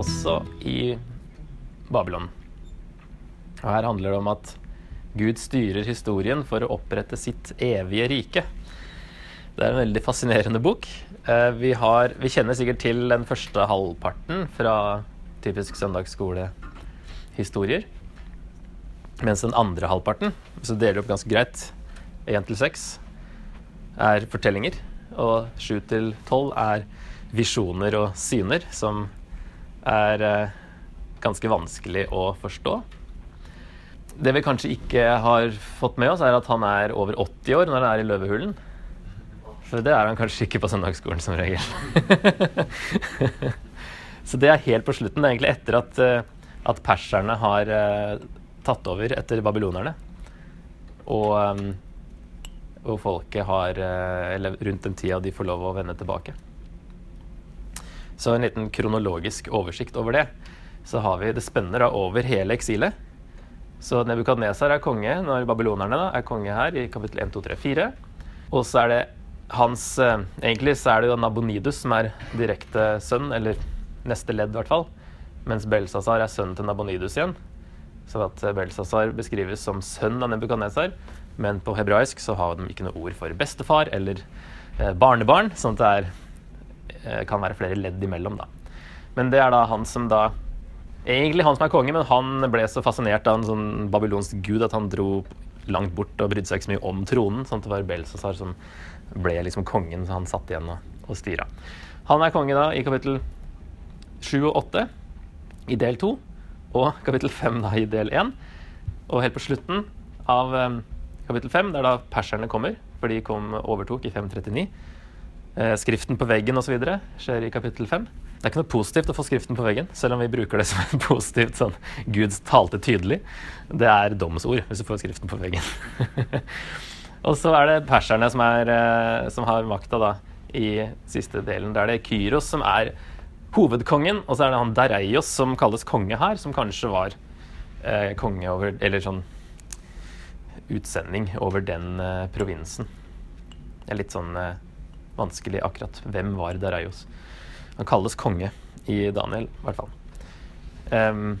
også i Babylon. Og her handler det om at Gud styrer historien for å opprette sitt evige rike. Det er en veldig fascinerende bok. Eh, vi, har, vi kjenner sikkert til den første halvparten fra typisk søndagsskolehistorier. Mens den andre halvparten, så deler det opp ganske greit, 1 til 6, er fortellinger. Og 7 til 12 er visjoner og syner, som er eh, ganske vanskelig å forstå. Det vi kanskje ikke har fått med oss, er at han er over 80 år når han er i løvehulen. For det er han kanskje ikke på søndagsskolen som regel. Så det er helt på slutten. Det er egentlig etter at, eh, at perserne har uh, tatt over etter babylonerne. Og, og folket har Eller rundt den tida de får lov å vende tilbake. Så en liten kronologisk oversikt over det. Så har vi Det spenner da over hele eksilet. Så Nebukadnesar er konge når babylonerne da, er konge her i kapittel 1, 2, 3, 4. Og så er det hans eh, Egentlig så er det jo Nabonidus som er direkte sønn, eller neste ledd i hvert fall. Mens Belsazar er sønnen til Nabonidus igjen. Så at Belsazar beskrives som sønn av Nebukadnesar. Men på hebraisk så har de ikke noe ord for bestefar eller eh, barnebarn. Sånn at det er Eh, kan være flere ledd imellom, da. Men det er da han som da Egentlig han som er konge, men han ble så fascinert av en sånn babylonsk gud at han dro langt bort og brydde seg ikke så mye om tronen. Sånn at det var Belsazar som ble liksom kongen, så han satt igjen og, og styra. Han er konge da i kapittel 7 og 8 i del 2, og kapittel 5 da i del 1. Og helt på slutten av um, kapittel 5, der da perserne kommer, for de kom overtok i 539 Eh, skriften på veggen osv. skjer i kapittel 5. Det er ikke noe positivt å få skriften på veggen, selv om vi bruker det som en positivt sånn Gud talte tydelig. Det er domsord hvis du får skriften på veggen. og så er det perserne som, er, eh, som har makta da i siste delen. Det er Kyros som er hovedkongen, og så er det han Dereios som kalles konge her, som kanskje var eh, konge over Eller sånn utsending over den eh, provinsen. Det er litt sånn eh, vanskelig akkurat. Hvem var Dareios? Han kalles konge i Daniel, i hvert fall. Um,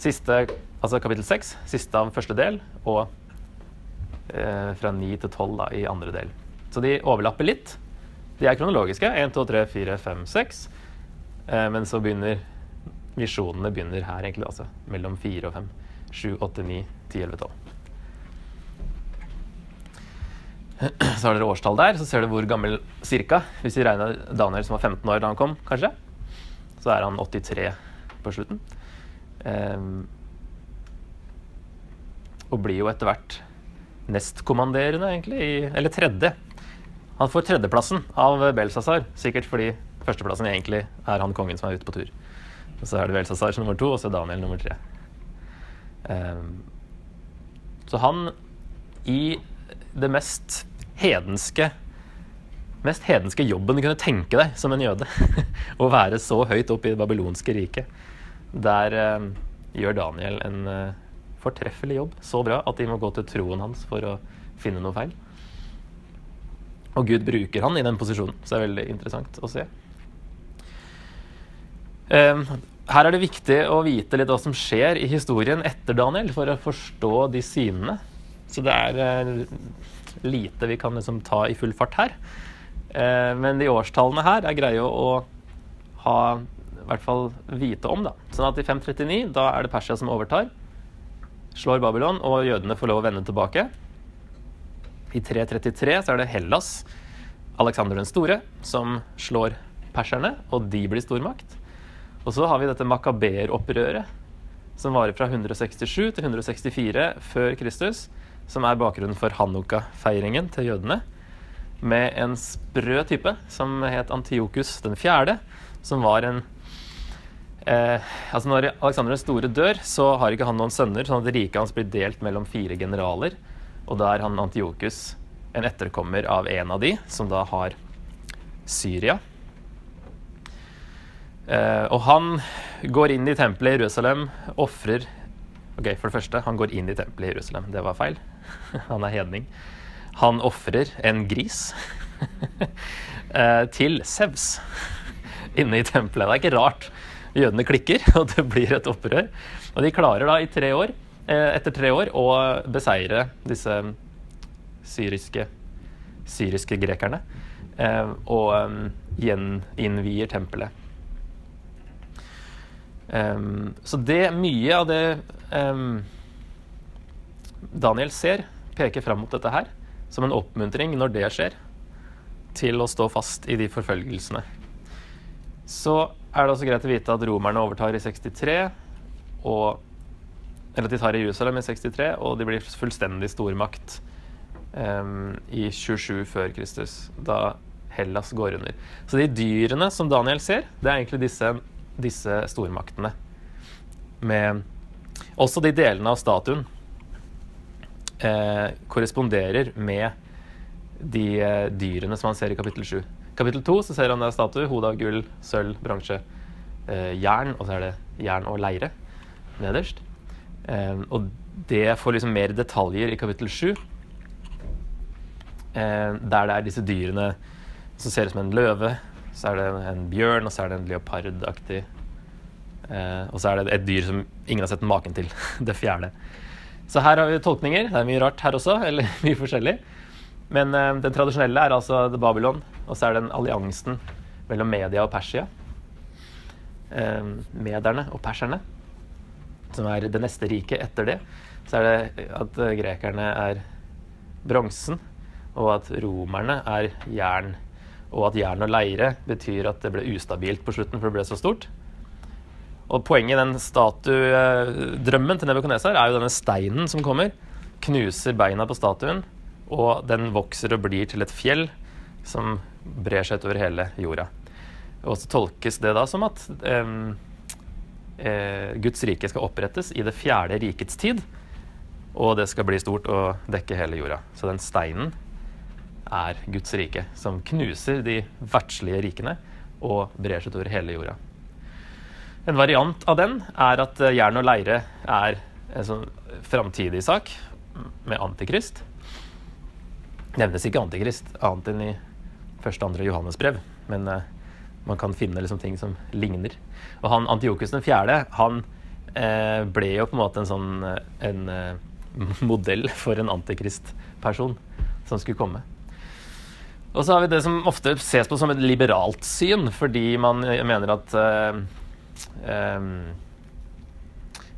siste, altså kapittel seks, siste av første del, og uh, fra ni til tolv i andre del. Så de overlapper litt. De er kronologiske. 1, 2, 3, 4, 5, 6. Uh, men så begynner visjonene begynner her, egentlig. altså Mellom 4 og 5. 7, 8, 9, 10, 11, 12. Så har dere årstall der, så ser du hvor gammel cirka. Hvis vi regner Daniel som var 15 år da han kom, kanskje, så er han 83 på slutten. Um, og blir jo etter hvert nestkommanderende, egentlig. I, eller tredje. Han får tredjeplassen av Belsazar, sikkert fordi førsteplassen egentlig er han kongen som er ute på tur. Og så er det Belsazar som nummer to, og så Daniel nummer tre. Um, så han i det mest hedenske mest hedenske jobben du kunne tenke deg som en jøde. Å være så høyt oppe i det babylonske riket. Der eh, gjør Daniel en eh, fortreffelig jobb. Så bra at de må gå til troen hans for å finne noe feil. Og Gud bruker han i den posisjonen, så det er veldig interessant å se. Eh, her er det viktig å vite litt hva som skjer i historien etter Daniel, for å forstå de synene. Så det er eh, lite vi kan liksom ta i full fart her. Eh, men de årstallene her er greie å ha i hvert fall vite om. da. Sånn at i 539 da er det Persia som overtar, slår Babylon, og jødene får lov å vende tilbake. I 333 så er det Hellas, Aleksander den store, som slår perserne, og de blir stormakt. Og så har vi dette makaberopprøret, som varer fra 167 til 164 før Kristus som er bakgrunnen for hanukka-feiringen til jødene. Med en sprø type som het Antiokus den fjerde, som var en eh, altså Når Aleksander den store dør, så har ikke han noen sønner, sånn at riket hans blir delt mellom fire generaler. Og da er han Antiokus en etterkommer av en av de, som da har Syria. Eh, og han går inn i tempelet i Jerusalem, ofrer Ok, For det første, han går inn i tempelet i Jerusalem. Det var feil. Han er hedning. Han ofrer en gris eh, til Sevs inne i tempelet. Det er ikke rart jødene klikker, og det blir et opprør. Og de klarer da i tre år, eh, etter tre år å beseire disse syriske, syriske grekerne. Eh, og gjeninnvier tempelet. Um, så det mye av det um, Daniel ser, peker fram mot dette her som en oppmuntring når det skjer, til å stå fast i de forfølgelsene. Så er det også greit å vite at romerne overtar i 63, og, eller de tar i Jerusalem i 63, og de blir fullstendig stormakt um, i 27 før Kristus, da Hellas går under. Så de dyrene som Daniel ser, det er egentlig disse, disse stormaktene. Med også de delene av statuen eh, korresponderer med de eh, dyrene som han ser i kapittel 7. Kapittel 2 så ser han det er statue, hode av gull, sølv, bronse, eh, jern, og så er det jern og leire nederst. Eh, og det får liksom mer detaljer i kapittel 7, eh, der det er disse dyrene som ser ut som en løve, så er det en bjørn, og så er det en leopardaktig eh, Og så er det et dyr som ingen har sett maken til. det fjerde. Så her har vi tolkninger. Det er mye rart her også, eller mye forskjellig. Men eh, den tradisjonelle er altså The Babylon, og så er den alliansen mellom Media og Persia. Eh, mederne og perserne, som er det neste riket etter det. Så er det at grekerne er bronsen, og at romerne er jern. Og at jern og leire betyr at det ble ustabilt på slutten, for det ble så stort. Og poenget i den statuedrømmen til Nebukadnesar er jo denne steinen som kommer, knuser beina på statuen, og den vokser og blir til et fjell som brer seg utover hele jorda. Og så tolkes det da som at eh, Guds rike skal opprettes i det fjerde rikets tid, og det skal bli stort og dekke hele jorda. Så den steinen er Guds rike, som knuser de verdslige rikene og brer seg utover hele jorda. En variant av den er at eh, jern og leire er en sånn framtidig sak med antikrist. Nevnes ikke antikrist annet enn i første andre Johannes brev, men uh, man kan finne liksom ting som ligner. Og han Antiokus fjerde, han eh, ble jo på en måte en sånn en, eh, modell for en antikristperson som skulle komme. Og så har vi det som ofte ses på som et liberalt syn, fordi man mener at Um,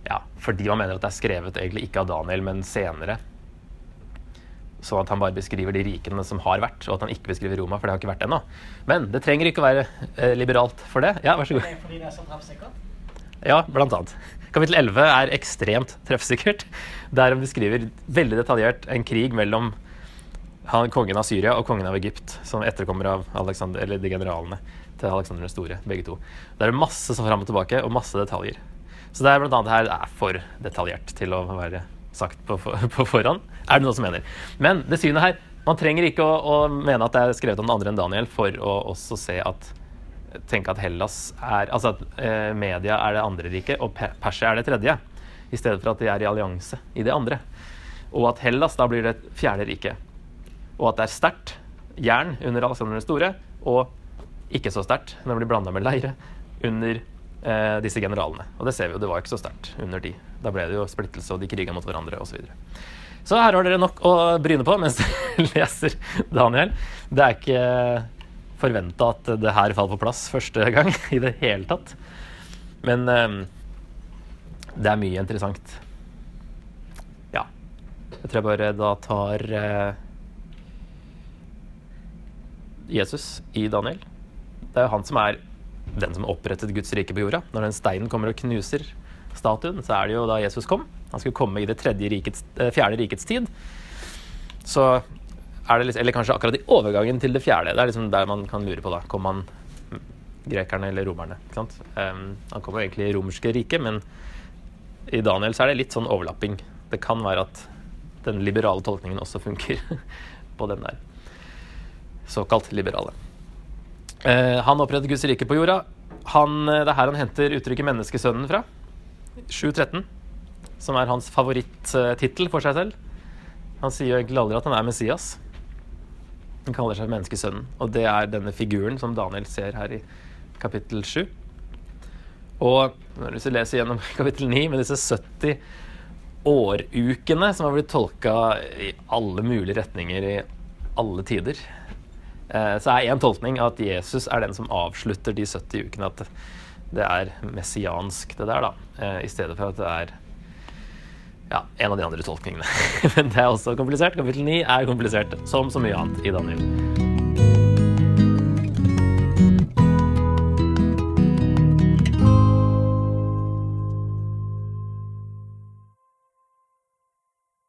ja, fordi man mener at det er skrevet egentlig ikke av Daniel, men senere. Sånn at han bare beskriver de rikene som har vært, og at han ikke beskriver Roma, for det har ikke vært ennå. Men det trenger ikke å være eh, liberalt for det. Ja, vær så god. Fordi det er så treffsikkert? Ja, blant annet. Kapittel 11 er ekstremt treffsikkert. Der han beskriver veldig detaljert en krig mellom han, kongen av Syria og kongen av Egypt, som etterkommer av Alexander, eller de generalene til Alexander den store, begge to. Det er masse som fram og tilbake, og masse detaljer. Så det er blant annet her er for detaljert til å være sagt på, på forhånd. Er det noen som mener. Men det synet her Man trenger ikke å, å, mene at det er skrevet om den andre enn Daniel for å også se at tenke at Hellas er Altså at eh, media er det andre riket, og Persia er det tredje. I stedet for at de er i allianse i det andre. Og at Hellas da blir det fjerde riket. Og at det er sterkt jern under Alexander den store, og ikke så sterkt når det blir blanda med leire under eh, disse generalene. Og det ser vi jo, det var ikke så sterkt under de. Da ble det jo splittelse, og de kriga mot hverandre osv. Så, videre. så her har dere nok å bryne på mens dere leser Daniel. Det er ikke forventa at det her faller på plass første gang i det hele tatt. Men eh, det er mye interessant. Ja. Jeg tror jeg bare da tar eh, Jesus i Daniel. Det er jo han som er den som opprettet Guds rike på jorda. Når den steinen kommer og knuser statuen, så er det jo da Jesus kom. Han skulle komme i det rikets, eh, fjerde rikets tid. Så er det liksom, Eller kanskje akkurat i overgangen til det fjerde. Det er liksom der man kan lure på, da. Kom han grekerne eller romerne? Ikke sant? Um, han kom jo egentlig i romerske riket, men i Daniel så er det litt sånn overlapping. Det kan være at den liberale tolkningen også funker på den der. Såkalt liberale. Eh, han opprettet Guds rike på jorda. Han, eh, det er her han henter uttrykket 'menneskesønnen' fra. 7.13, som er hans favorittittel for seg selv. Han sier jo egentlig aldri at han er Messias. Han kaller seg menneskesønnen. Og det er denne figuren som Daniel ser her i kapittel 7. Og hvis vi leser gjennom kapittel 9 med disse 70 årukene som har blitt tolka i alle mulige retninger i alle tider, så er én tolkning at Jesus er den som avslutter de 70 ukene. At det er messiansk, det der, da. Eh, I stedet for at det er ja, en av de andre tolkningene. Men det er også komplisert. Kapittel 9 er komplisert, som så mye annet i Daniel.